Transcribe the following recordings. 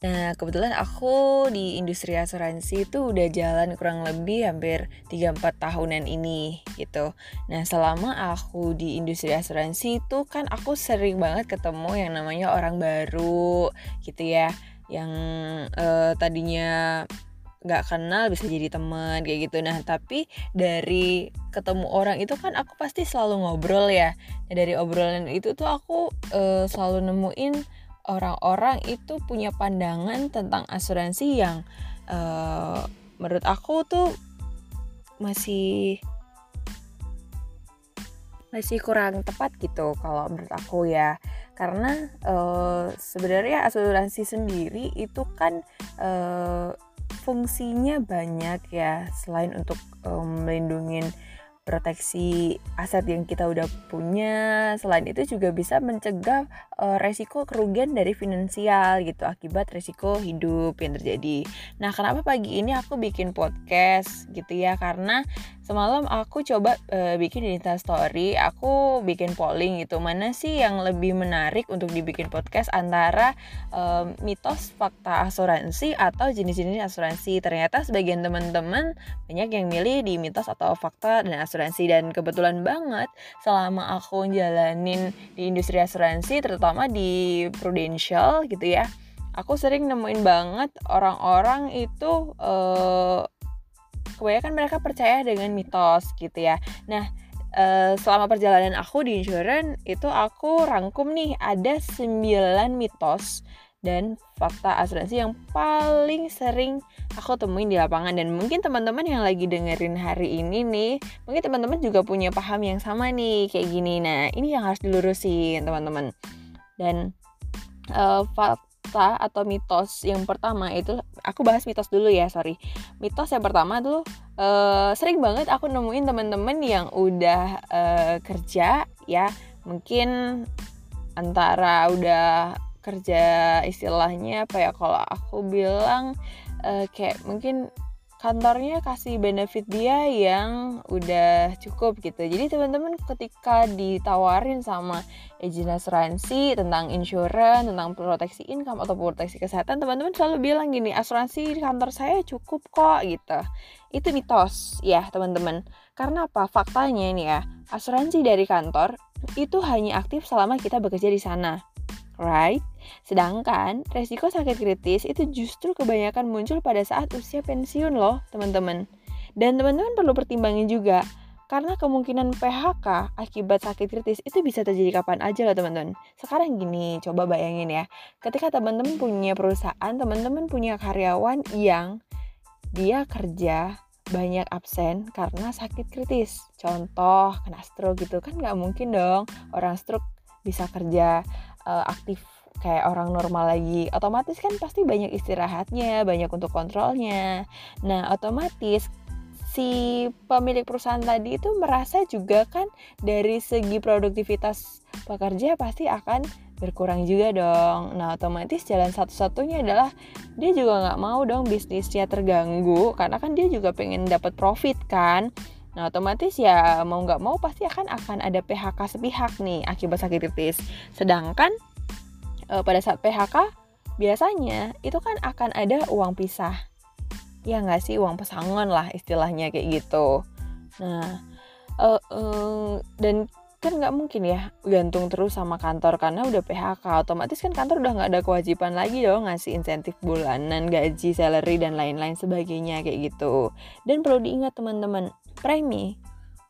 Nah, kebetulan aku di industri asuransi itu udah jalan kurang lebih hampir 3-4 tahunan ini gitu. Nah, selama aku di industri asuransi itu kan aku sering banget ketemu yang namanya orang baru gitu ya. Yang uh, tadinya nggak kenal bisa jadi teman kayak gitu nah tapi dari ketemu orang itu kan aku pasti selalu ngobrol ya nah, dari obrolan itu tuh aku uh, selalu nemuin orang-orang itu punya pandangan tentang asuransi yang uh, menurut aku tuh masih masih kurang tepat gitu kalau menurut aku ya karena uh, sebenarnya asuransi sendiri itu kan uh, fungsinya banyak ya selain untuk um, melindungi proteksi aset yang kita udah punya. Selain itu juga bisa mencegah resiko kerugian dari finansial gitu akibat resiko hidup yang terjadi. Nah, kenapa pagi ini aku bikin podcast gitu ya? Karena semalam aku coba uh, bikin Insta Story, aku bikin polling gitu. Mana sih yang lebih menarik untuk dibikin podcast antara um, mitos fakta asuransi atau jenis-jenis asuransi? Ternyata sebagian teman-teman banyak yang milih di mitos atau fakta dan asuransi dan kebetulan banget selama aku jalanin di industri asuransi terutama di Prudential gitu ya. Aku sering nemuin banget orang-orang itu uh, kebanyakan mereka percaya dengan mitos gitu ya. Nah, uh, selama perjalanan aku di insurance itu aku rangkum nih ada 9 mitos dan fakta asuransi yang paling sering aku temuin di lapangan dan mungkin teman-teman yang lagi dengerin hari ini nih mungkin teman-teman juga punya paham yang sama nih kayak gini nah ini yang harus dilurusin teman-teman dan uh, fakta atau mitos yang pertama itu aku bahas mitos dulu ya sorry. Mitos yang pertama tuh uh, sering banget aku nemuin teman-teman yang udah uh, kerja ya. Mungkin antara udah kerja istilahnya apa ya kalau aku bilang uh, kayak mungkin kantornya kasih benefit dia yang udah cukup gitu. Jadi teman-teman ketika ditawarin sama agen asuransi tentang insurance, tentang proteksi income atau proteksi kesehatan, teman-teman selalu bilang gini, asuransi di kantor saya cukup kok gitu. Itu mitos ya teman-teman. Karena apa? Faktanya ini ya, asuransi dari kantor itu hanya aktif selama kita bekerja di sana right? Sedangkan resiko sakit kritis itu justru kebanyakan muncul pada saat usia pensiun loh, teman-teman. Dan teman-teman perlu pertimbangin juga, karena kemungkinan PHK akibat sakit kritis itu bisa terjadi kapan aja loh teman-teman. Sekarang gini, coba bayangin ya. Ketika teman-teman punya perusahaan, teman-teman punya karyawan yang dia kerja banyak absen karena sakit kritis. Contoh, kena stroke gitu kan nggak mungkin dong orang stroke bisa kerja uh, aktif kayak orang normal lagi otomatis kan pasti banyak istirahatnya banyak untuk kontrolnya nah otomatis si pemilik perusahaan tadi itu merasa juga kan dari segi produktivitas pekerja pasti akan berkurang juga dong. Nah otomatis jalan satu-satunya adalah dia juga nggak mau dong bisnisnya terganggu karena kan dia juga pengen dapat profit kan. Nah otomatis ya mau nggak mau pasti akan akan ada PHK sepihak nih akibat sakit kritis. Sedangkan e, pada saat PHK biasanya itu kan akan ada uang pisah. Ya nggak sih uang pesangon lah istilahnya kayak gitu. Nah e, e, dan kan nggak mungkin ya gantung terus sama kantor karena udah PHK otomatis kan kantor udah nggak ada kewajiban lagi dong ngasih insentif bulanan gaji salary dan lain-lain sebagainya kayak gitu dan perlu diingat teman-teman premi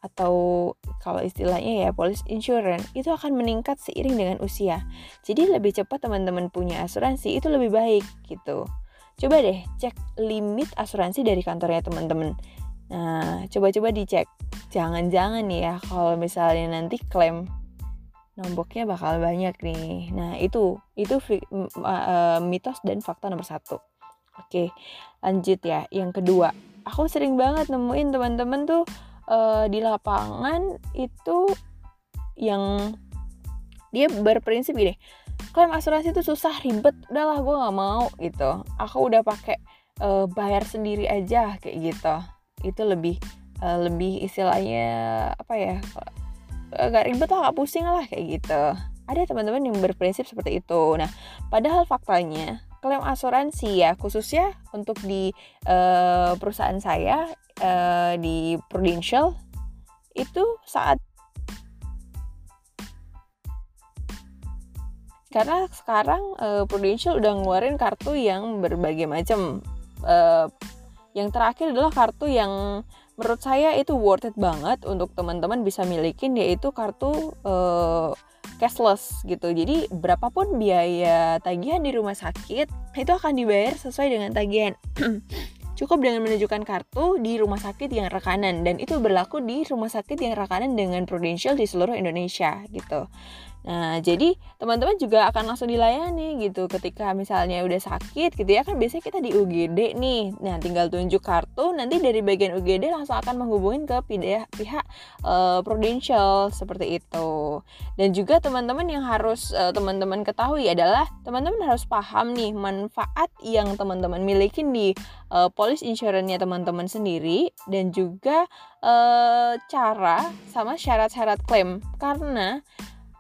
atau kalau istilahnya ya polis insurance itu akan meningkat seiring dengan usia. Jadi lebih cepat teman-teman punya asuransi itu lebih baik gitu. Coba deh cek limit asuransi dari kantornya teman-teman. Nah, coba-coba dicek. Jangan-jangan ya kalau misalnya nanti klaim nomboknya bakal banyak nih. Nah, itu itu uh, mitos dan fakta nomor satu. Oke, lanjut ya. Yang kedua, aku sering banget nemuin teman-teman tuh uh, di lapangan itu yang dia berprinsip gini klaim asuransi itu susah ribet udahlah gue nggak mau gitu. Aku udah pakai uh, bayar sendiri aja kayak gitu. Itu lebih uh, lebih istilahnya apa ya agak ribet lah gak pusing lah kayak gitu. Ada teman-teman yang berprinsip seperti itu. Nah padahal faktanya klaim asuransi ya khususnya untuk di uh, perusahaan saya uh, di Prudential itu saat karena sekarang uh, Prudential udah ngeluarin kartu yang berbagai macam uh, yang terakhir adalah kartu yang menurut saya itu worth it banget untuk teman-teman bisa milikin yaitu kartu uh, cashless gitu. Jadi berapapun biaya tagihan di rumah sakit itu akan dibayar sesuai dengan tagihan. Cukup dengan menunjukkan kartu di rumah sakit yang rekanan dan itu berlaku di rumah sakit yang rekanan dengan Prudential di seluruh Indonesia gitu. Nah, jadi teman-teman juga akan langsung dilayani gitu ketika misalnya udah sakit gitu ya kan biasanya kita di UGD nih. Nah, tinggal tunjuk kartu nanti dari bagian UGD langsung akan menghubungin ke pihak pihak uh, Prudential seperti itu. Dan juga teman-teman yang harus uh, teman-teman ketahui adalah teman-teman harus paham nih manfaat yang teman-teman miliki di uh, police insurance-nya teman-teman sendiri dan juga uh, cara sama syarat-syarat klaim karena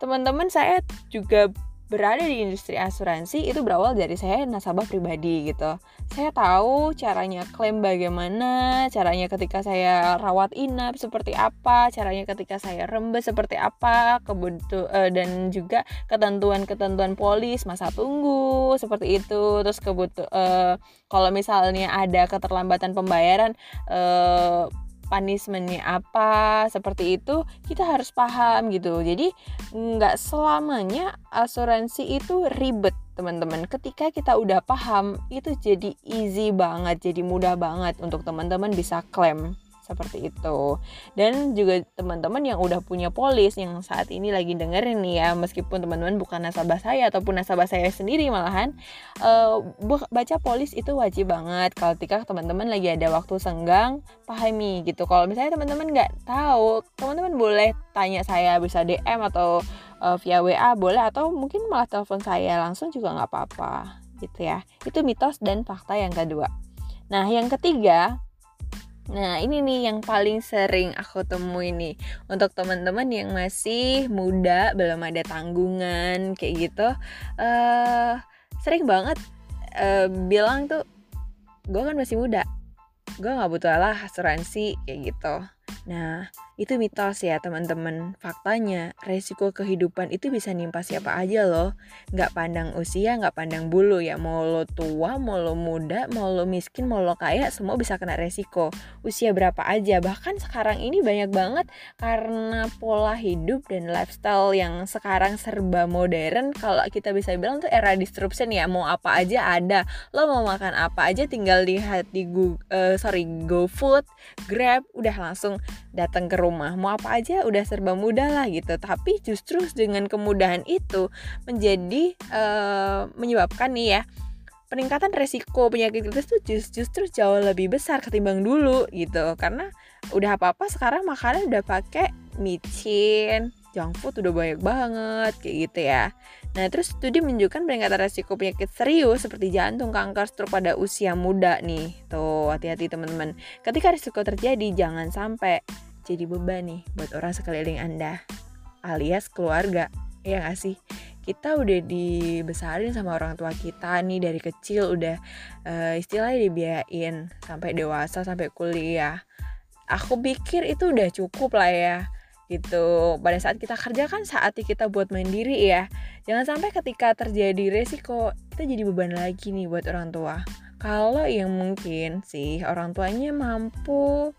teman-teman saya juga berada di industri asuransi itu berawal dari saya nasabah pribadi gitu. Saya tahu caranya klaim bagaimana, caranya ketika saya rawat inap seperti apa, caranya ketika saya rembes seperti apa, kebutuh uh, dan juga ketentuan-ketentuan polis masa tunggu seperti itu. Terus kebutuh uh, kalau misalnya ada keterlambatan pembayaran uh, punishmentnya apa seperti itu kita harus paham gitu. Jadi nggak selamanya asuransi itu ribet teman-teman. Ketika kita udah paham itu jadi easy banget jadi mudah banget untuk teman-teman bisa klaim seperti itu. Dan juga teman-teman yang udah punya polis yang saat ini lagi dengerin nih ya meskipun teman-teman bukan nasabah saya ataupun nasabah saya sendiri malahan uh, baca polis itu wajib banget. Kalau ketika teman-teman lagi ada waktu senggang pahami gitu. Kalau misalnya teman-teman nggak tahu teman-teman boleh tanya saya bisa DM atau uh, via WA boleh atau mungkin malah telepon saya langsung juga nggak apa-apa gitu ya. Itu mitos dan fakta yang kedua. Nah yang ketiga Nah, ini nih yang paling sering aku temui nih untuk teman-teman yang masih muda, belum ada tanggungan kayak gitu. Uh, sering banget uh, bilang tuh, gue kan masih muda, gue nggak butuh lah asuransi kayak gitu. Nah, itu mitos ya teman-teman. Faktanya, resiko kehidupan itu bisa nimpa siapa aja loh. Nggak pandang usia, nggak pandang bulu ya. Mau lo tua, mau lo muda, mau lo miskin, mau lo kaya, semua bisa kena resiko. Usia berapa aja. Bahkan sekarang ini banyak banget karena pola hidup dan lifestyle yang sekarang serba modern. Kalau kita bisa bilang tuh era disruption ya. Mau apa aja ada. Lo mau makan apa aja tinggal lihat di Google, uh, sorry, GoFood, Grab, udah langsung datang ke rumah. Mau apa aja udah serba mudah lah gitu. Tapi justru dengan kemudahan itu menjadi uh, menyebabkan nih ya peningkatan resiko penyakit kritis tuh justru jauh lebih besar ketimbang dulu gitu. Karena udah apa apa sekarang makanan udah pakai micin junk food udah banyak banget kayak gitu ya. Nah terus studi menunjukkan peningkatan resiko penyakit serius seperti jantung, kanker, stroke pada usia muda nih. Tuh hati-hati teman-teman. Ketika risiko terjadi jangan sampai jadi beban nih buat orang sekeliling Anda alias keluarga. Ya gak sih? Kita udah dibesarin sama orang tua kita nih dari kecil udah uh, istilahnya dibiayain sampai dewasa sampai kuliah. Aku pikir itu udah cukup lah ya gitu. Pada saat kita kerja kan saatnya kita buat mandiri ya. Jangan sampai ketika terjadi resiko kita jadi beban lagi nih buat orang tua. Kalau yang mungkin sih orang tuanya mampu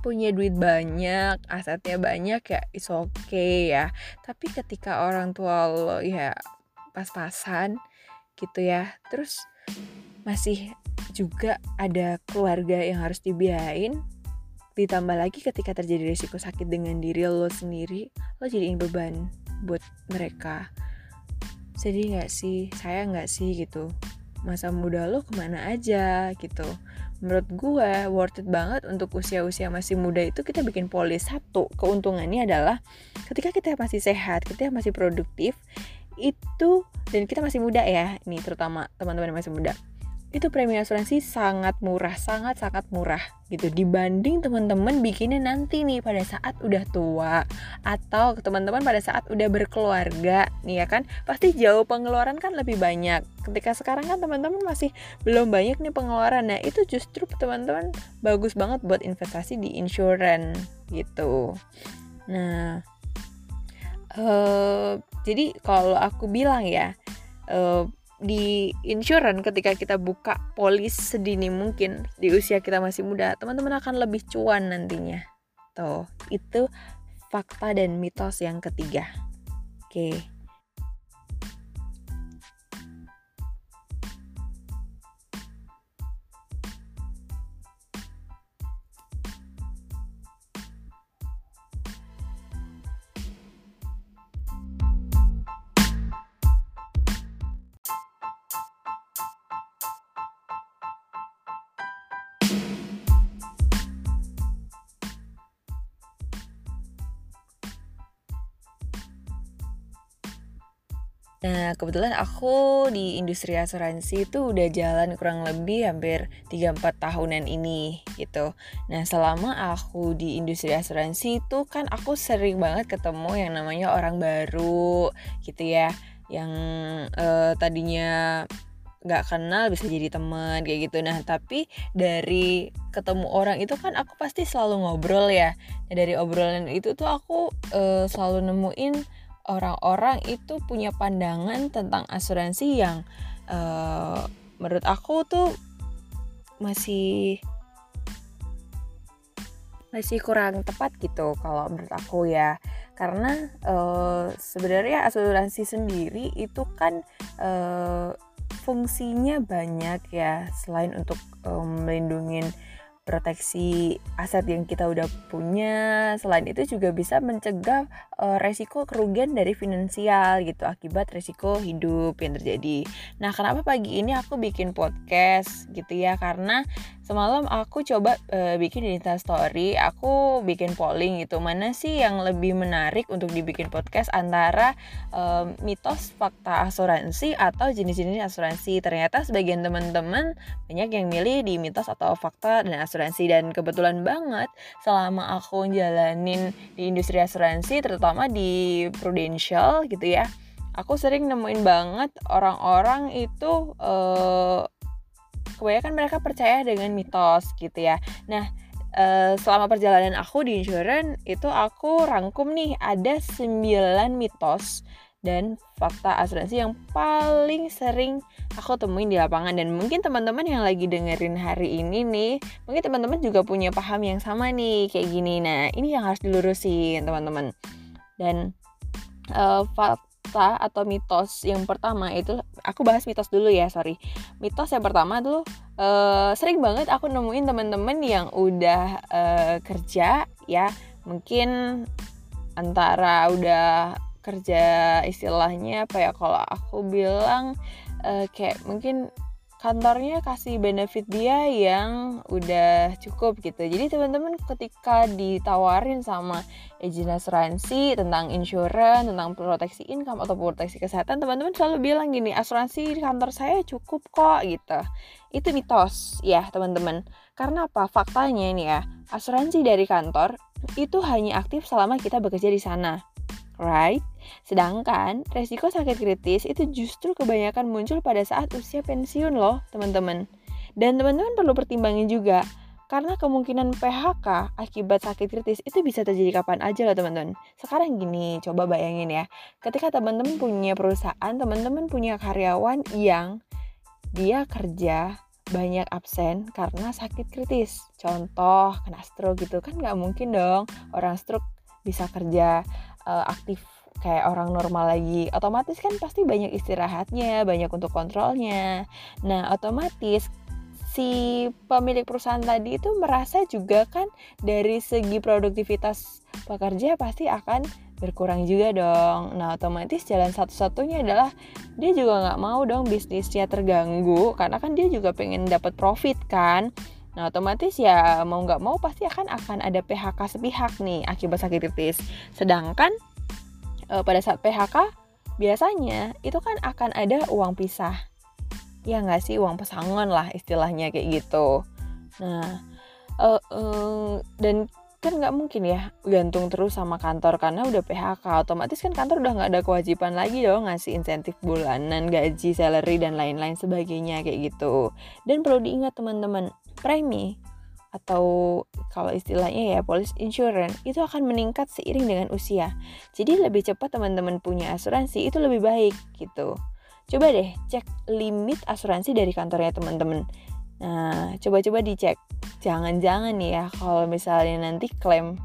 punya duit banyak asetnya banyak ya is okay ya. Tapi ketika orang tua lo ya pas-pasan gitu ya terus masih juga ada keluarga yang harus dibiayain ditambah lagi ketika terjadi risiko sakit dengan diri lo sendiri lo jadiin beban buat mereka. Sedih nggak sih? Saya nggak sih gitu. Masa muda lo ke mana aja gitu. Menurut gue worth it banget untuk usia-usia masih muda itu kita bikin polis. Satu keuntungannya adalah ketika kita masih sehat kita masih produktif itu dan kita masih muda ya. Ini terutama teman-teman yang masih muda itu premi asuransi sangat murah, sangat-sangat murah gitu. Dibanding teman-teman bikinnya nanti nih pada saat udah tua atau teman-teman pada saat udah berkeluarga nih ya kan. Pasti jauh pengeluaran kan lebih banyak. Ketika sekarang kan teman-teman masih belum banyak nih pengeluaran. Nah itu justru teman-teman bagus banget buat investasi di insurance gitu. Nah uh, jadi kalau aku bilang ya uh, di insurance ketika kita buka polis sedini mungkin di usia kita masih muda teman-teman akan lebih cuan nantinya tuh itu fakta dan mitos yang ketiga oke okay. Nah, kebetulan aku di industri asuransi itu udah jalan kurang lebih hampir 3-4 tahunan ini gitu. Nah, selama aku di industri asuransi itu kan aku sering banget ketemu yang namanya orang baru gitu ya. Yang uh, tadinya nggak kenal bisa jadi teman kayak gitu nah tapi dari ketemu orang itu kan aku pasti selalu ngobrol ya nah, dari obrolan itu tuh aku uh, selalu nemuin orang-orang itu punya pandangan tentang asuransi yang uh, menurut aku tuh masih masih kurang tepat gitu kalau menurut aku ya. Karena uh, sebenarnya asuransi sendiri itu kan uh, fungsinya banyak ya selain untuk um, melindungi proteksi aset yang kita udah punya. Selain itu juga bisa mencegah uh, resiko kerugian dari finansial gitu akibat resiko hidup yang terjadi. Nah, kenapa pagi ini aku bikin podcast gitu ya? Karena semalam aku coba uh, bikin di Insta Story, aku bikin polling gitu. Mana sih yang lebih menarik untuk dibikin podcast antara uh, mitos fakta asuransi atau jenis-jenis asuransi? Ternyata sebagian teman-teman banyak yang milih di mitos atau fakta dan asuransi dan kebetulan banget selama aku jalanin di industri asuransi terutama di Prudential gitu ya. Aku sering nemuin banget orang-orang itu uh, kebanyakan mereka percaya dengan mitos gitu ya nah Uh, selama perjalanan aku di insurance itu aku rangkum nih ada 9 mitos dan fakta asuransi yang paling sering aku temuin di lapangan. Dan mungkin teman-teman yang lagi dengerin hari ini nih mungkin teman-teman juga punya paham yang sama nih kayak gini. Nah ini yang harus dilurusin teman-teman. Dan uh, fakta atau mitos yang pertama itu aku bahas mitos dulu ya sorry. Mitos yang pertama tuh uh, sering banget aku nemuin temen-temen yang udah uh, kerja ya. Mungkin antara udah kerja istilahnya apa ya kalau aku bilang uh, kayak mungkin kantornya kasih benefit dia yang udah cukup gitu. Jadi teman-teman ketika ditawarin sama agent asuransi tentang insurance, tentang proteksi income atau proteksi kesehatan, teman-teman selalu bilang gini, asuransi di kantor saya cukup kok gitu. Itu mitos ya teman-teman. Karena apa? Faktanya ini ya, asuransi dari kantor itu hanya aktif selama kita bekerja di sana right? Sedangkan resiko sakit kritis itu justru kebanyakan muncul pada saat usia pensiun loh, teman-teman. Dan teman-teman perlu pertimbangin juga, karena kemungkinan PHK akibat sakit kritis itu bisa terjadi kapan aja loh teman-teman. Sekarang gini, coba bayangin ya. Ketika teman-teman punya perusahaan, teman-teman punya karyawan yang dia kerja banyak absen karena sakit kritis. Contoh, kena stroke gitu kan nggak mungkin dong orang stroke bisa kerja uh, aktif kayak orang normal lagi otomatis kan pasti banyak istirahatnya banyak untuk kontrolnya nah otomatis si pemilik perusahaan tadi itu merasa juga kan dari segi produktivitas pekerja pasti akan berkurang juga dong. Nah otomatis jalan satu-satunya adalah dia juga nggak mau dong bisnisnya terganggu karena kan dia juga pengen dapat profit kan. Nah otomatis ya mau nggak mau pasti akan akan ada PHK sepihak nih akibat sakit kritis. Sedangkan e, pada saat PHK biasanya itu kan akan ada uang pisah. ya nggak sih uang pesangon lah istilahnya kayak gitu nah uh, uh, dan kan nggak mungkin ya gantung terus sama kantor karena udah PHK otomatis kan kantor udah nggak ada kewajiban lagi dong ngasih insentif bulanan gaji salary dan lain-lain sebagainya kayak gitu dan perlu diingat teman-teman premi atau kalau istilahnya ya police insurance itu akan meningkat seiring dengan usia jadi lebih cepat teman-teman punya asuransi itu lebih baik gitu coba deh cek limit asuransi dari kantornya teman-teman Nah, coba-coba dicek. Jangan-jangan ya kalau misalnya nanti klaim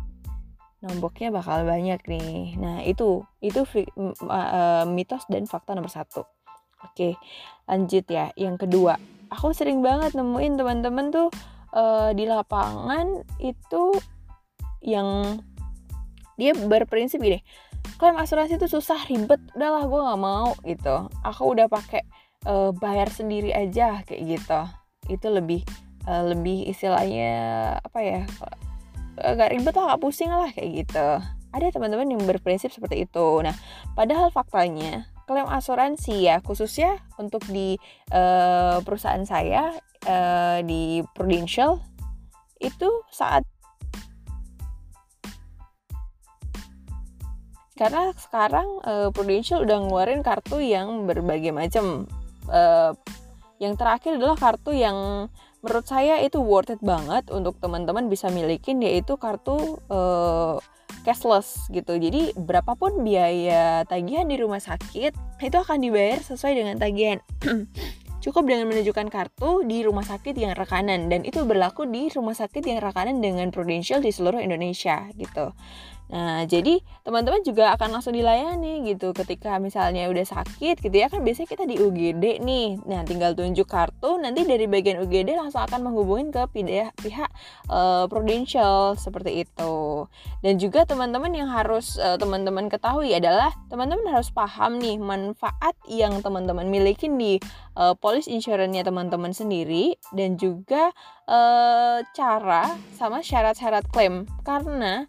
nomboknya bakal banyak nih. Nah, itu itu uh, mitos dan fakta nomor satu. Oke, lanjut ya. Yang kedua, aku sering banget nemuin teman-teman tuh uh, di lapangan itu yang dia berprinsip gini, klaim asuransi itu susah ribet, udahlah gue nggak mau gitu. Aku udah pakai uh, bayar sendiri aja kayak gitu. Itu lebih uh, lebih istilahnya apa ya agak ribet lah gak pusing lah kayak gitu. Ada teman-teman yang berprinsip seperti itu. Nah padahal faktanya klaim asuransi ya khususnya untuk di uh, perusahaan saya uh, di Prudential itu saat karena sekarang uh, Prudential udah ngeluarin kartu yang berbagai macam uh, yang terakhir adalah kartu yang menurut saya itu worth it banget untuk teman-teman bisa milikin yaitu kartu uh, cashless gitu. Jadi berapapun biaya tagihan di rumah sakit itu akan dibayar sesuai dengan tagihan. Cukup dengan menunjukkan kartu di rumah sakit yang rekanan dan itu berlaku di rumah sakit yang rekanan dengan Prudential di seluruh Indonesia gitu. Nah, jadi teman-teman juga akan langsung dilayani gitu ketika misalnya udah sakit gitu ya kan biasanya kita di UGD nih. Nah, tinggal tunjuk kartu nanti dari bagian UGD langsung akan menghubungin ke pihak pihak uh, Prudential seperti itu. Dan juga teman-teman yang harus uh, teman-teman ketahui adalah teman-teman harus paham nih manfaat yang teman-teman miliki di uh, police insurance-nya teman-teman sendiri dan juga uh, cara sama syarat-syarat klaim karena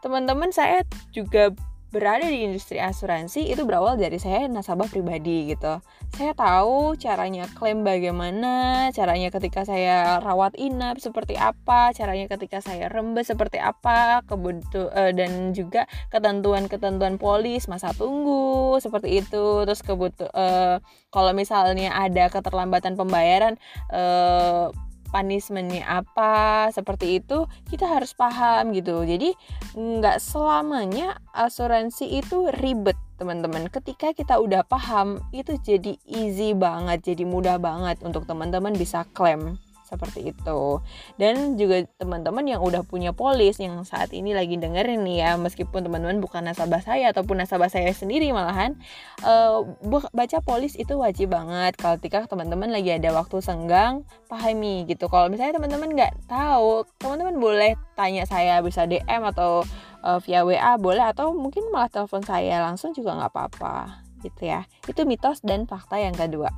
teman-teman saya juga berada di industri asuransi itu berawal dari saya nasabah pribadi gitu. Saya tahu caranya klaim bagaimana, caranya ketika saya rawat inap seperti apa, caranya ketika saya rembes seperti apa, kebutuh uh, dan juga ketentuan-ketentuan polis masa tunggu seperti itu. Terus kebutuh uh, kalau misalnya ada keterlambatan pembayaran uh, punishmentnya apa seperti itu kita harus paham gitu. Jadi nggak selamanya asuransi itu ribet teman-teman. Ketika kita udah paham itu jadi easy banget jadi mudah banget untuk teman-teman bisa klaim seperti itu. Dan juga teman-teman yang udah punya polis yang saat ini lagi dengerin nih ya meskipun teman-teman bukan nasabah saya ataupun nasabah saya sendiri malahan uh, baca polis itu wajib banget kalau ketika teman-teman lagi ada waktu senggang pahami gitu. Kalau misalnya teman-teman nggak tahu teman-teman boleh tanya saya bisa DM atau uh, via WA boleh atau mungkin malah telepon saya langsung juga nggak apa-apa gitu ya. Itu mitos dan fakta yang kedua.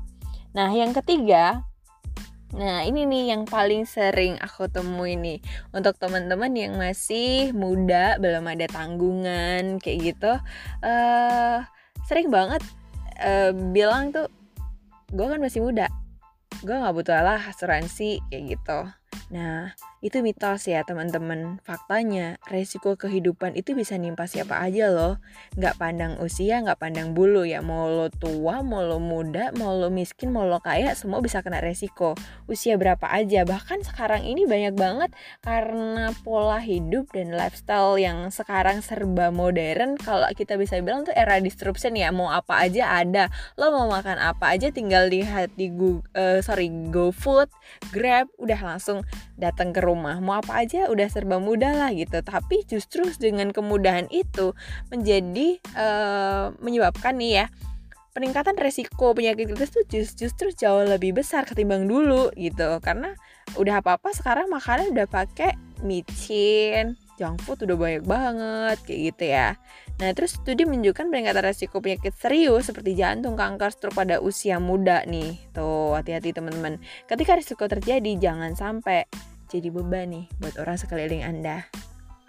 Nah yang ketiga Nah, ini nih yang paling sering aku temui nih untuk teman-teman yang masih muda, belum ada tanggungan kayak gitu. Uh, sering banget uh, bilang tuh, gue kan masih muda, gue nggak butuh lah asuransi kayak gitu. Nah, itu mitos ya teman-teman. Faktanya, resiko kehidupan itu bisa nimpa siapa aja loh. Nggak pandang usia, nggak pandang bulu ya. Mau lo tua, mau lo muda, mau lo miskin, mau lo kaya, semua bisa kena resiko. Usia berapa aja. Bahkan sekarang ini banyak banget karena pola hidup dan lifestyle yang sekarang serba modern. Kalau kita bisa bilang tuh era disruption ya. Mau apa aja ada. Lo mau makan apa aja tinggal lihat di Google, uh, sorry, GoFood, Grab, udah langsung datang ke rumah mau apa aja udah serba mudah lah gitu tapi justru dengan kemudahan itu menjadi uh, menyebabkan nih ya peningkatan resiko penyakit kritis tuh justru jauh lebih besar ketimbang dulu gitu karena udah apa apa sekarang makanan udah pakai micin junk food udah banyak banget kayak gitu ya Nah, terus studi menunjukkan peningkatan resiko penyakit serius seperti jantung, kanker, stroke pada usia muda nih. Tuh, hati-hati teman-teman. Ketika risiko terjadi, jangan sampai jadi beban nih buat orang sekeliling Anda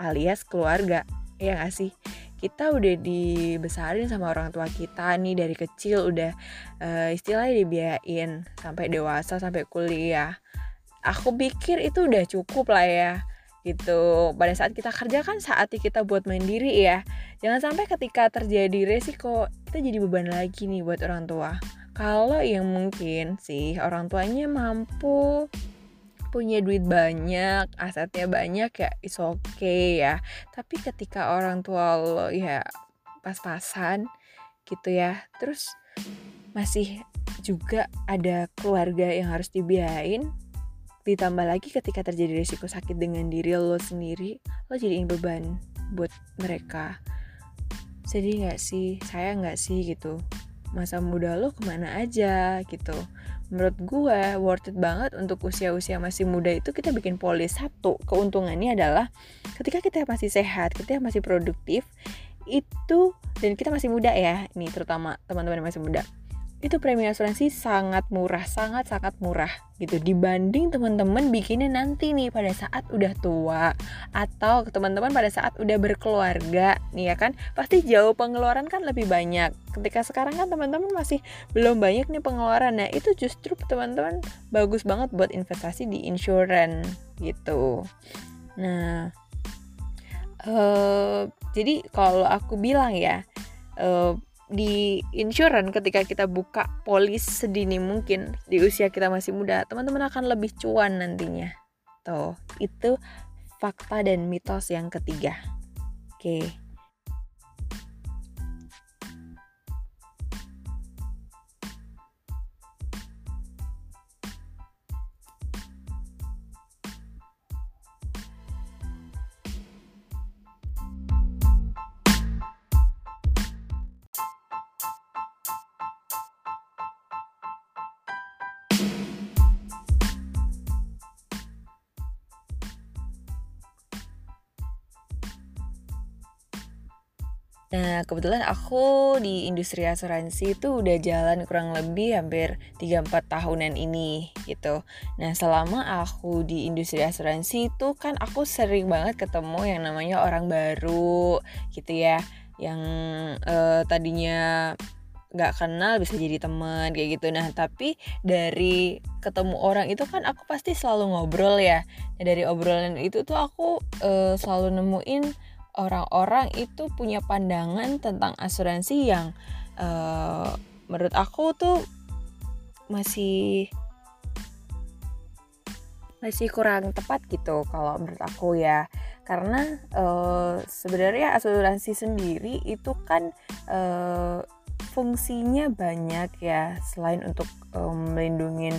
alias keluarga. Ya gak sih? kita udah dibesarin sama orang tua kita nih dari kecil udah uh, istilahnya dibiayain sampai dewasa sampai kuliah aku pikir itu udah cukup lah ya gitu pada saat kita kerja kan saatnya kita buat mandiri ya jangan sampai ketika terjadi resiko kita jadi beban lagi nih buat orang tua kalau yang mungkin sih orang tuanya mampu punya duit banyak, asetnya banyak ya is okay ya. Tapi ketika orang tua lo ya pas-pasan gitu ya, terus masih juga ada keluarga yang harus dibiayain, ditambah lagi ketika terjadi risiko sakit dengan diri lo sendiri, lo jadiin beban buat mereka. Sedih gak sih? Saya gak sih gitu? Masa muda lo ke mana aja gitu? Menurut gue worth it banget untuk usia-usia masih muda itu kita bikin polis. Satu keuntungannya adalah ketika kita masih sehat kita masih produktif itu dan kita masih muda ya ini terutama teman-teman yang masih muda itu premi asuransi sangat murah, sangat-sangat murah gitu. Dibanding teman-teman bikinnya nanti nih pada saat udah tua atau teman-teman pada saat udah berkeluarga nih ya kan? Pasti jauh pengeluaran kan lebih banyak. Ketika sekarang kan teman-teman masih belum banyak nih pengeluaran. Nah itu justru teman-teman bagus banget buat investasi di insurance gitu. Nah uh, jadi kalau aku bilang ya uh, di insurance ketika kita buka polis sedini mungkin di usia kita masih muda teman-teman akan lebih cuan nantinya tuh itu fakta dan mitos yang ketiga oke okay. Kebetulan aku di industri asuransi itu udah jalan kurang lebih hampir 3-4 tahunan ini gitu. Nah, selama aku di industri asuransi itu kan aku sering banget ketemu yang namanya orang baru gitu ya. Yang uh, tadinya nggak kenal bisa jadi teman kayak gitu nah tapi dari ketemu orang itu kan aku pasti selalu ngobrol ya nah, dari obrolan itu tuh aku uh, selalu nemuin orang-orang itu punya pandangan tentang asuransi yang uh, menurut aku tuh masih masih kurang tepat gitu kalau menurut aku ya. Karena uh, sebenarnya asuransi sendiri itu kan uh, fungsinya banyak ya selain untuk um, melindungi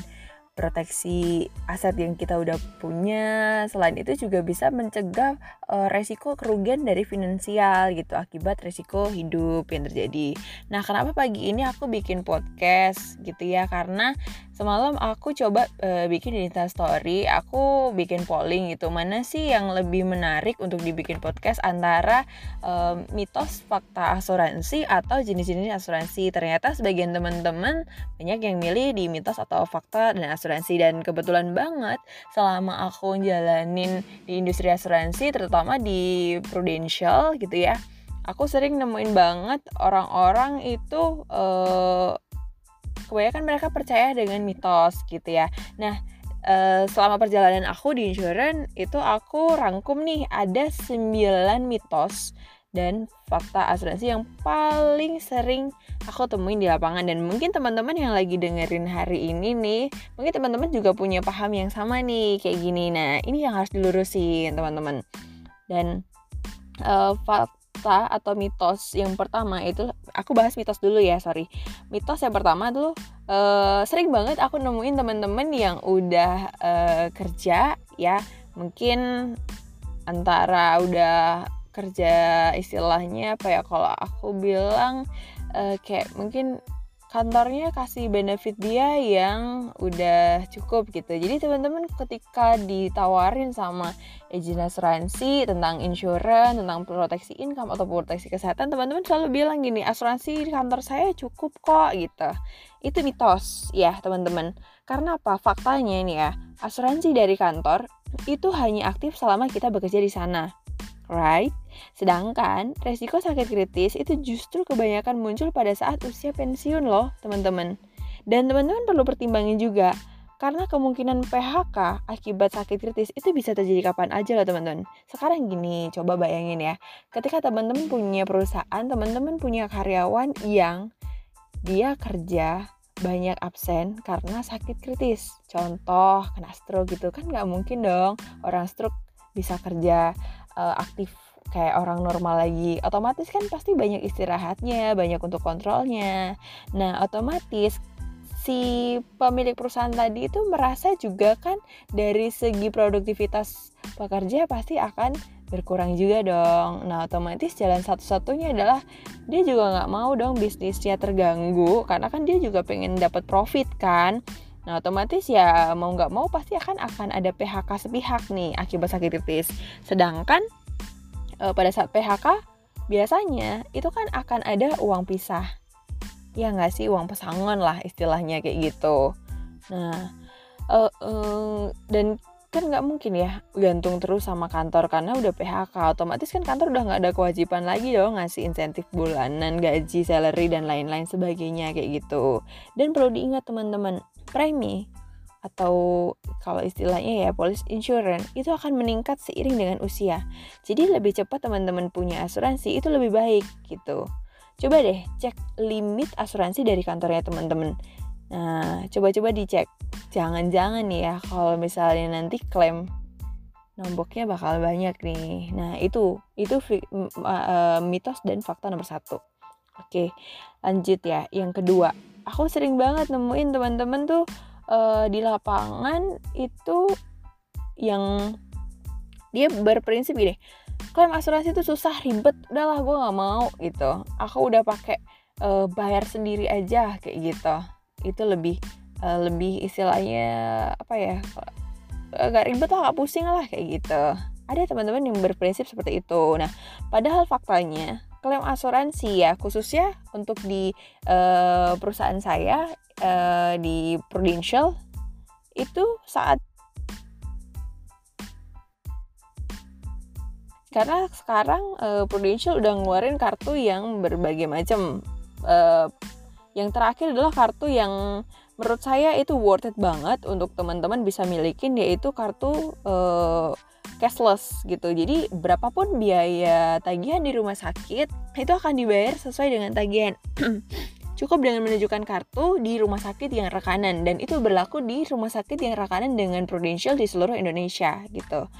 proteksi aset yang kita udah punya. Selain itu juga bisa mencegah uh, resiko kerugian dari finansial gitu akibat resiko hidup yang terjadi. Nah, kenapa pagi ini aku bikin podcast gitu ya? Karena semalam aku coba uh, bikin di Insta story, aku bikin polling gitu. Mana sih yang lebih menarik untuk dibikin podcast antara uh, mitos fakta asuransi atau jenis-jenis asuransi? Ternyata sebagian teman-teman banyak yang milih di mitos atau fakta dan asuransi dan kebetulan banget selama aku jalanin di industri asuransi terutama di Prudential gitu ya. Aku sering nemuin banget orang-orang itu uh, kebanyakan mereka percaya dengan mitos gitu ya. Nah uh, selama perjalanan aku di insurance itu aku rangkum nih ada 9 mitos dan fakta asuransi yang paling sering aku temuin di lapangan. Dan mungkin teman-teman yang lagi dengerin hari ini nih mungkin teman-teman juga punya paham yang sama nih kayak gini. Nah ini yang harus dilurusin teman-teman. Dan uh, fakta atau mitos yang pertama itu aku bahas mitos dulu ya sorry. Mitos yang pertama tuh uh, sering banget aku nemuin temen-temen yang udah uh, kerja ya. Mungkin antara udah kerja istilahnya apa ya kalau aku bilang uh, kayak mungkin kantornya kasih benefit dia yang udah cukup gitu. Jadi teman-teman ketika ditawarin sama agent asuransi tentang insurance, tentang proteksi income atau proteksi kesehatan, teman-teman selalu bilang gini, asuransi di kantor saya cukup kok gitu. Itu mitos ya teman-teman. Karena apa? Faktanya ini ya, asuransi dari kantor itu hanya aktif selama kita bekerja di sana. Right? Sedangkan resiko sakit kritis itu justru kebanyakan muncul pada saat usia pensiun loh, teman-teman. Dan teman-teman perlu pertimbangin juga, karena kemungkinan PHK akibat sakit kritis itu bisa terjadi kapan aja loh teman-teman. Sekarang gini, coba bayangin ya. Ketika teman-teman punya perusahaan, teman-teman punya karyawan yang dia kerja banyak absen karena sakit kritis. Contoh, kena stroke gitu kan nggak mungkin dong orang stroke bisa kerja uh, aktif kayak orang normal lagi otomatis kan pasti banyak istirahatnya banyak untuk kontrolnya nah otomatis si pemilik perusahaan tadi itu merasa juga kan dari segi produktivitas pekerja pasti akan berkurang juga dong. Nah otomatis jalan satu-satunya adalah dia juga nggak mau dong bisnisnya terganggu karena kan dia juga pengen dapat profit kan. Nah otomatis ya mau nggak mau pasti akan akan ada PHK sepihak nih akibat sakit kritis. Sedangkan e, pada saat PHK biasanya itu kan akan ada uang pisah. Ya nggak sih uang pesangon lah istilahnya kayak gitu. Nah e, e, dan kan nggak mungkin ya gantung terus sama kantor karena udah PHK otomatis kan kantor udah nggak ada kewajiban lagi dong ngasih insentif bulanan gaji salary dan lain-lain sebagainya kayak gitu dan perlu diingat teman-teman premi atau kalau istilahnya ya police insurance itu akan meningkat seiring dengan usia jadi lebih cepat teman-teman punya asuransi itu lebih baik gitu coba deh cek limit asuransi dari kantornya teman-teman Nah, coba-coba dicek. Jangan-jangan nih ya kalau misalnya nanti klaim nomboknya bakal banyak nih. Nah, itu itu uh, mitos dan fakta nomor satu. Oke, lanjut ya. Yang kedua, aku sering banget nemuin teman-teman tuh uh, di lapangan itu yang dia berprinsip gini klaim asuransi itu susah ribet udahlah gue nggak mau gitu. Aku udah pakai uh, bayar sendiri aja kayak gitu. Itu lebih uh, lebih istilahnya apa ya agak ribet lah gak pusing lah kayak gitu. Ada teman-teman yang berprinsip seperti itu. Nah padahal faktanya klaim asuransi ya khususnya untuk di uh, perusahaan saya uh, di Prudential itu saat karena sekarang uh, Prudential udah ngeluarin kartu yang berbagai macam uh, yang terakhir adalah kartu yang menurut saya itu worth it banget untuk teman-teman bisa milikin yaitu kartu uh, cashless gitu. Jadi berapapun biaya tagihan di rumah sakit itu akan dibayar sesuai dengan tagihan. Cukup dengan menunjukkan kartu di rumah sakit yang rekanan dan itu berlaku di rumah sakit yang rekanan dengan Prudential di seluruh Indonesia gitu.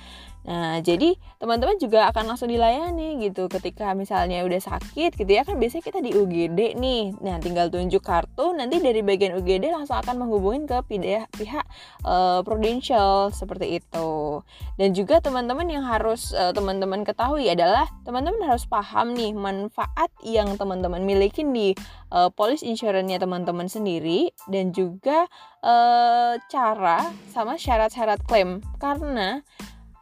Nah, jadi teman-teman juga akan langsung dilayani gitu ketika misalnya udah sakit gitu ya kan biasanya kita di UGD nih. Nah, tinggal tunjuk kartu nanti dari bagian UGD langsung akan menghubungin ke pihak pihak uh, Prudential seperti itu. Dan juga teman-teman yang harus uh, teman-teman ketahui adalah teman-teman harus paham nih manfaat yang teman-teman miliki di uh, police insurance-nya teman-teman sendiri dan juga uh, cara sama syarat-syarat klaim karena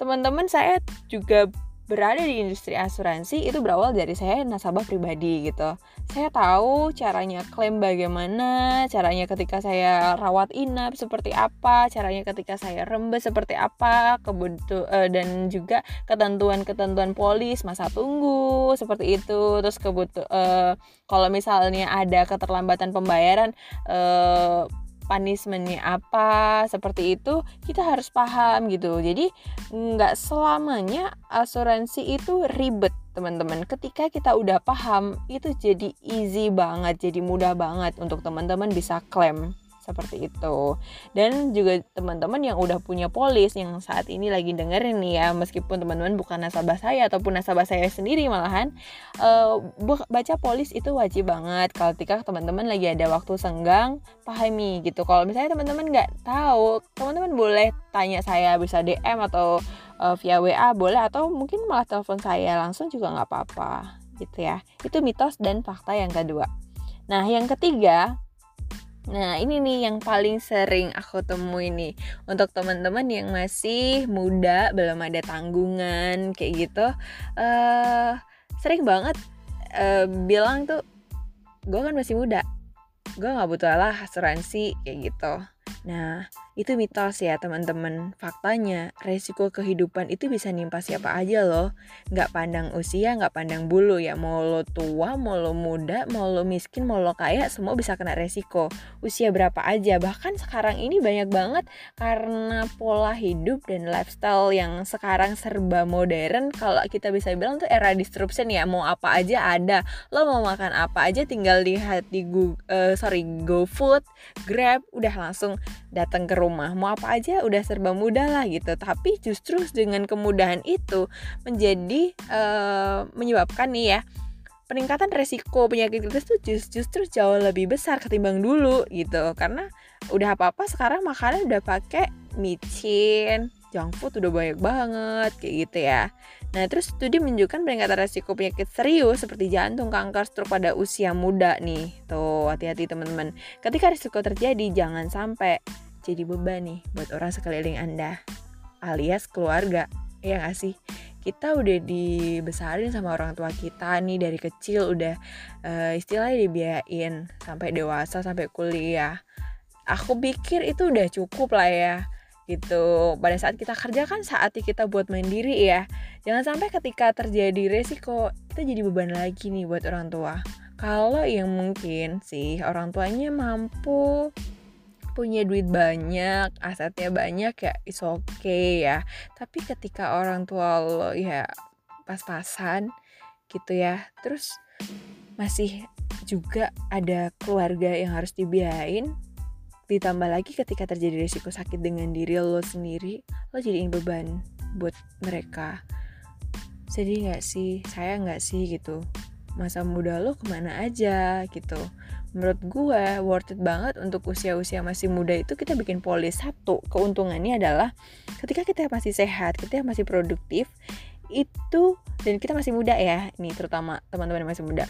teman-teman saya juga berada di industri asuransi itu berawal dari saya nasabah pribadi gitu. Saya tahu caranya klaim bagaimana, caranya ketika saya rawat inap seperti apa, caranya ketika saya rembes seperti apa, kebutuh uh, dan juga ketentuan-ketentuan polis masa tunggu seperti itu. Terus kebutuh uh, kalau misalnya ada keterlambatan pembayaran uh, punishmentnya apa seperti itu kita harus paham gitu. Jadi nggak selamanya asuransi itu ribet teman-teman. Ketika kita udah paham itu jadi easy banget jadi mudah banget untuk teman-teman bisa klaim seperti itu. Dan juga teman-teman yang udah punya polis yang saat ini lagi dengerin nih ya meskipun teman-teman bukan nasabah saya ataupun nasabah saya sendiri malahan uh, baca polis itu wajib banget. Kalau ketika teman-teman lagi ada waktu senggang pahami gitu. Kalau misalnya teman-teman nggak tahu teman-teman boleh tanya saya bisa DM atau uh, via WA boleh atau mungkin malah telepon saya langsung juga nggak apa-apa gitu ya. Itu mitos dan fakta yang kedua. Nah yang ketiga Nah, ini nih yang paling sering aku temui nih untuk teman-teman yang masih muda, belum ada tanggungan kayak gitu. Uh, sering banget uh, bilang tuh, gue kan masih muda, gue nggak butuh lah asuransi kayak gitu. Nah, itu mitos ya teman-teman. Faktanya, resiko kehidupan itu bisa nimpa siapa aja loh. Nggak pandang usia, nggak pandang bulu ya. Mau lo tua, mau lo muda, mau lo miskin, mau lo kaya, semua bisa kena resiko. Usia berapa aja. Bahkan sekarang ini banyak banget karena pola hidup dan lifestyle yang sekarang serba modern. Kalau kita bisa bilang tuh era disruption ya. Mau apa aja ada. Lo mau makan apa aja tinggal lihat di Google, uh, sorry, GoFood, Grab, udah langsung datang ke rumah. Mau apa aja udah serba mudah lah gitu. Tapi justru dengan kemudahan itu menjadi uh, menyebabkan nih ya peningkatan resiko penyakit kritis tuh justru jauh lebih besar ketimbang dulu gitu. Karena udah apa apa sekarang makanan udah pakai micin junk food udah banyak banget kayak gitu ya. Nah, terus studi menunjukkan peningkatan resiko penyakit serius seperti jantung, kanker, stroke pada usia muda nih. Tuh, hati-hati teman-teman. Ketika risiko terjadi, jangan sampai jadi beban nih buat orang sekeliling Anda alias keluarga. Ya gak sih? Kita udah dibesarin sama orang tua kita nih dari kecil udah uh, istilahnya dibiayain sampai dewasa sampai kuliah. Aku pikir itu udah cukup lah ya gitu. Pada saat kita kerja kan saatnya kita buat mandiri ya. Jangan sampai ketika terjadi resiko kita jadi beban lagi nih buat orang tua. Kalau yang mungkin sih orang tuanya mampu punya duit banyak asetnya banyak ya is okay ya. Tapi ketika orang tua lo ya pas-pasan gitu ya terus masih juga ada keluarga yang harus dibiayain Ditambah lagi ketika terjadi risiko sakit dengan diri lo sendiri, lo jadiin beban buat mereka. Sedih gak sih? Saya gak sih gitu? Masa muda lo ke mana aja gitu? Menurut gue worth it banget untuk usia-usia masih muda itu kita bikin polis satu keuntungannya adalah ketika kita masih sehat, kita masih produktif itu dan kita masih muda ya, nih terutama teman-teman masih muda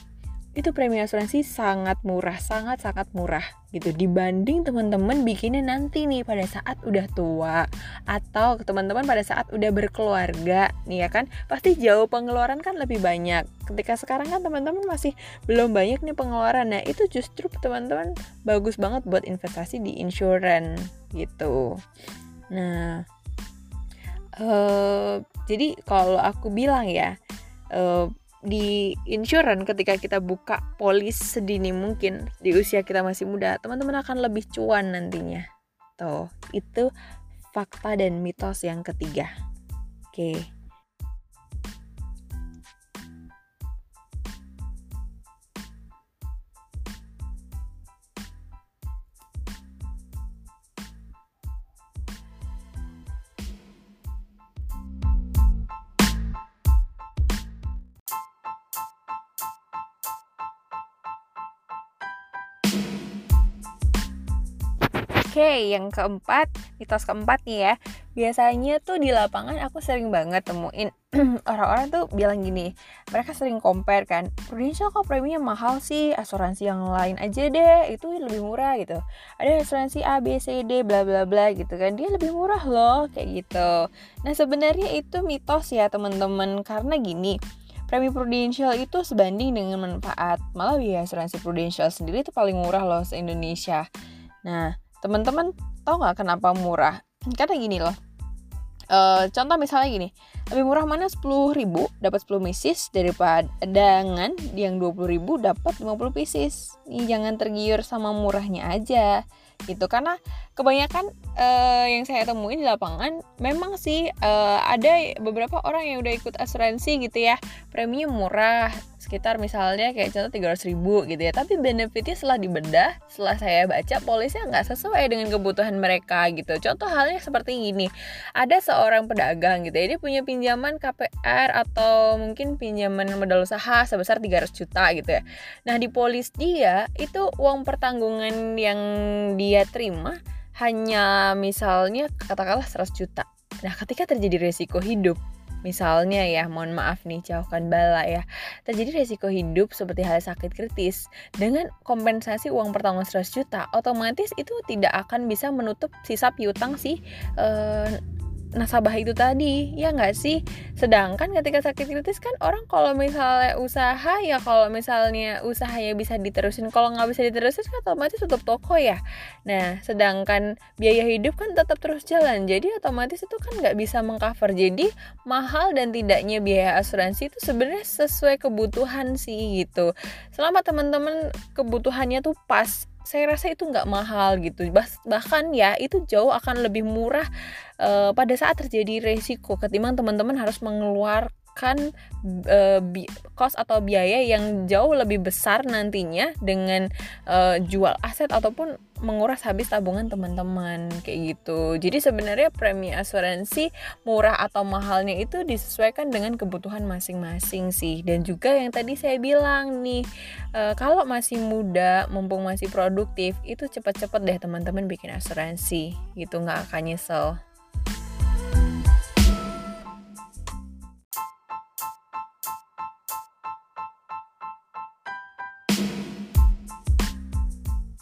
itu premi asuransi sangat murah, sangat-sangat murah gitu. Dibanding teman-teman bikinnya nanti nih pada saat udah tua atau teman-teman pada saat udah berkeluarga nih ya kan. Pasti jauh pengeluaran kan lebih banyak. Ketika sekarang kan teman-teman masih belum banyak nih pengeluaran. Nah itu justru teman-teman bagus banget buat investasi di insurance gitu. Nah uh, jadi kalau aku bilang ya uh, di insurance ketika kita buka polis sedini mungkin di usia kita masih muda teman-teman akan lebih cuan nantinya tuh itu fakta dan mitos yang ketiga oke okay. Oke, yang keempat, mitos keempat nih ya. Biasanya tuh di lapangan aku sering banget temuin orang-orang tuh bilang gini, mereka sering compare kan, Prudential kok preminya mahal sih, asuransi yang lain aja deh, itu lebih murah gitu. Ada asuransi A, B, C, D, bla bla bla gitu kan, dia lebih murah loh, kayak gitu. Nah sebenarnya itu mitos ya teman-teman, karena gini, premi Prudential itu sebanding dengan manfaat. Malah biaya asuransi Prudential sendiri itu paling murah loh se-Indonesia. Nah, teman-teman tahu nggak kenapa murah? Karena gini loh. Uh, contoh misalnya gini lebih murah mana 10 ribu dapat 10 pieces daripada dengan yang 20 ribu dapat 50 pieces ini jangan tergiur sama murahnya aja. Gitu karena kebanyakan uh, yang saya temuin di lapangan memang sih uh, ada beberapa orang yang udah ikut asuransi gitu ya. Premium murah sekitar misalnya kayak contoh 300 ribu gitu ya. Tapi benefitnya setelah dibedah setelah saya baca polisnya nggak sesuai dengan kebutuhan mereka gitu. Contoh halnya seperti ini ada seorang pedagang gitu ya dia punya pinjaman KPR atau mungkin pinjaman modal usaha sebesar 300 juta gitu ya. Nah di polis dia itu uang pertanggungan yang dia terima hanya misalnya katakanlah 100 juta. Nah ketika terjadi resiko hidup Misalnya ya, mohon maaf nih, jauhkan bala ya. Terjadi resiko hidup seperti hal sakit kritis. Dengan kompensasi uang pertanggungan 100 juta, otomatis itu tidak akan bisa menutup sisa piutang si uh, nasabah itu tadi ya nggak sih? Sedangkan ketika sakit kritis kan orang kalau misalnya usaha ya kalau misalnya usahanya bisa diterusin. Kalau nggak bisa diterusin kan otomatis tutup toko ya. Nah sedangkan biaya hidup kan tetap terus jalan. Jadi otomatis itu kan nggak bisa mengcover. Jadi mahal dan tidaknya biaya asuransi itu sebenarnya sesuai kebutuhan sih gitu. Selama teman-teman kebutuhannya tuh pas saya rasa itu nggak mahal gitu. Bahkan ya itu jauh akan lebih murah uh, pada saat terjadi resiko ketimbang teman-teman harus mengeluarkan uh, cost atau biaya yang jauh lebih besar nantinya dengan uh, jual aset ataupun menguras habis tabungan teman-teman kayak gitu. Jadi sebenarnya premi asuransi murah atau mahalnya itu disesuaikan dengan kebutuhan masing-masing sih. Dan juga yang tadi saya bilang nih, e, kalau masih muda, mumpung masih produktif, itu cepat-cepat deh teman-teman bikin asuransi gitu nggak akan nyesel.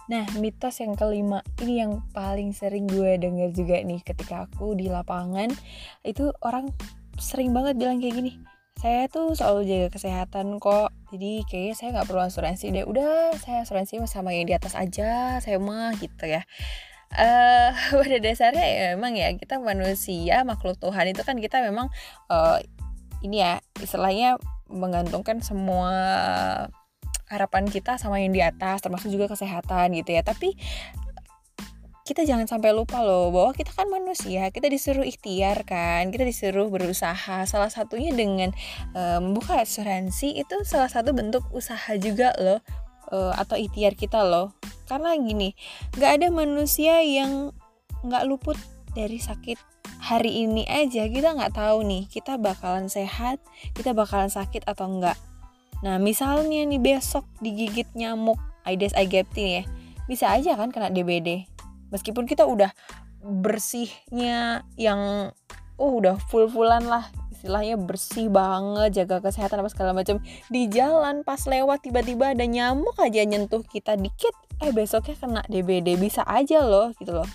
Nah, mitos yang kelima ini yang paling sering gue denger juga nih ketika aku di lapangan itu orang sering banget bilang kayak gini. Saya tuh selalu jaga kesehatan kok. Jadi kayaknya saya nggak perlu asuransi deh. Udah, saya asuransi sama yang di atas aja. Saya mah gitu ya. Uh, pada dasarnya ya memang ya kita manusia makhluk Tuhan itu kan kita memang uh, ini ya istilahnya menggantungkan semua harapan kita sama yang di atas termasuk juga kesehatan gitu ya. Tapi kita jangan sampai lupa loh bahwa kita kan manusia kita disuruh ikhtiar kan kita disuruh berusaha. Salah satunya dengan um, membuka asuransi itu salah satu bentuk usaha juga loh uh, atau ikhtiar kita loh. Karena gini nggak ada manusia yang nggak luput dari sakit hari ini aja. Kita nggak tahu nih kita bakalan sehat kita bakalan sakit atau enggak Nah, misalnya nih besok digigit nyamuk Aedes aegypti ya, bisa aja kan kena DBD. Meskipun kita udah bersihnya yang oh udah full-fullan lah istilahnya bersih banget jaga kesehatan apa segala macam di jalan pas lewat tiba-tiba ada nyamuk aja nyentuh kita dikit eh besoknya kena DBD bisa aja loh gitu loh.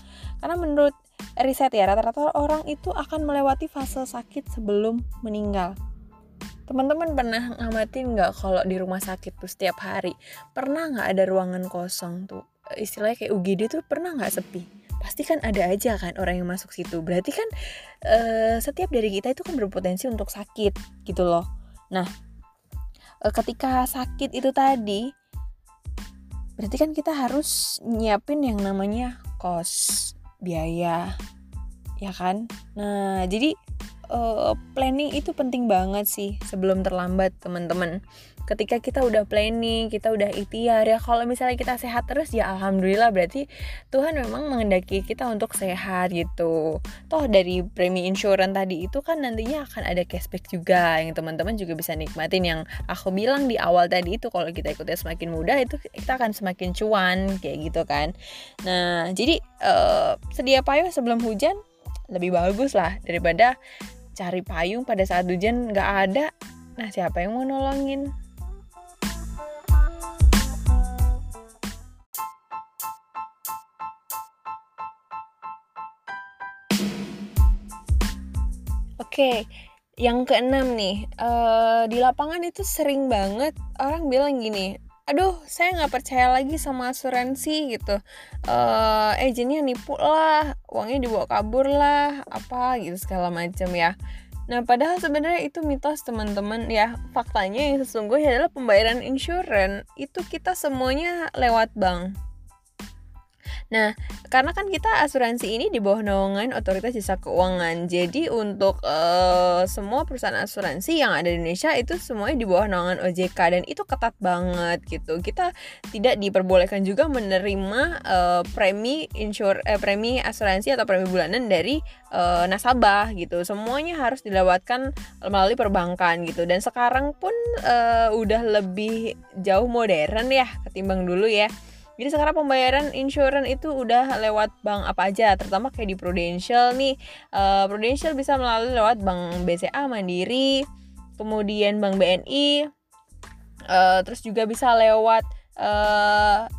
Karena menurut riset ya rata-rata orang itu akan melewati fase sakit sebelum meninggal Teman-teman pernah ngamatin nggak kalau di rumah sakit tuh setiap hari pernah nggak ada ruangan kosong tuh istilahnya kayak UGD tuh pernah nggak sepi? Pasti kan ada aja kan orang yang masuk situ. Berarti kan uh, setiap dari kita itu kan berpotensi untuk sakit gitu loh. Nah, uh, ketika sakit itu tadi berarti kan kita harus nyiapin yang namanya kos biaya ya kan nah jadi uh, planning itu penting banget sih sebelum terlambat teman-teman. Ketika kita udah planning kita udah ikhtiar ya kalau misalnya kita sehat terus ya alhamdulillah berarti Tuhan memang mengendaki kita untuk sehat gitu. Toh dari premi insurance tadi itu kan nantinya akan ada cashback juga yang teman-teman juga bisa nikmatin. Yang aku bilang di awal tadi itu kalau kita ikutnya semakin mudah itu kita akan semakin cuan kayak gitu kan. Nah jadi uh, sedia payung sebelum hujan lebih bagus lah daripada cari payung pada saat hujan nggak ada. Nah siapa yang mau nolongin? Oke, yang keenam nih, uh, di lapangan itu sering banget orang bilang gini, aduh saya nggak percaya lagi sama asuransi gitu. Uh, agentnya nipu lah uangnya dibawa kabur lah apa gitu segala macam ya. Nah padahal sebenarnya itu mitos teman-teman ya. Faktanya yang sesungguhnya adalah pembayaran insurance. Itu kita semuanya lewat bank Nah, karena kan kita asuransi ini di bawah naungan Otoritas Jasa Keuangan. Jadi untuk uh, semua perusahaan asuransi yang ada di Indonesia itu semuanya di bawah naungan OJK dan itu ketat banget gitu. Kita tidak diperbolehkan juga menerima uh, premi insur eh, premi asuransi atau premi bulanan dari uh, nasabah gitu. Semuanya harus dilewatkan melalui perbankan gitu. Dan sekarang pun uh, udah lebih jauh modern ya ketimbang dulu ya. Jadi sekarang pembayaran insurance itu udah lewat bank apa aja, terutama kayak di Prudential nih. Uh, Prudential bisa melalui lewat bank BCA Mandiri, kemudian bank BNI, uh, eh, terus juga bisa lewat uh,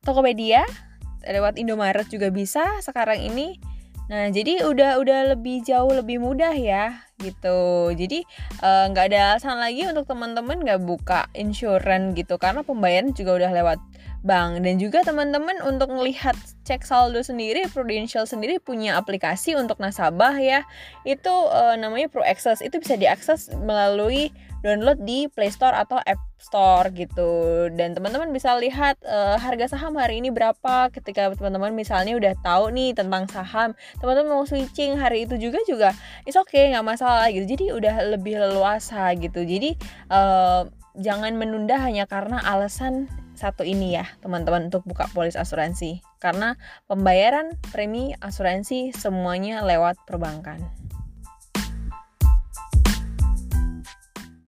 Tokopedia, lewat Indomaret juga bisa sekarang ini. Nah, jadi udah udah lebih jauh lebih mudah ya gitu. Jadi eh, nggak uh, ada alasan lagi untuk teman-teman nggak buka insurance gitu karena pembayaran juga udah lewat bank dan juga teman-teman untuk melihat cek saldo sendiri Prudential sendiri punya aplikasi untuk nasabah ya. Itu uh, namanya Pro Access. Itu bisa diakses melalui download di Play Store atau App Store gitu. Dan teman-teman bisa lihat uh, harga saham hari ini berapa ketika teman-teman misalnya udah tahu nih tentang saham. Teman-teman mau switching hari itu juga juga is oke okay, nggak masalah gitu. Jadi udah lebih leluasa gitu. Jadi uh, jangan menunda hanya karena alasan satu ini ya teman-teman untuk buka polis asuransi. Karena pembayaran premi asuransi semuanya lewat perbankan.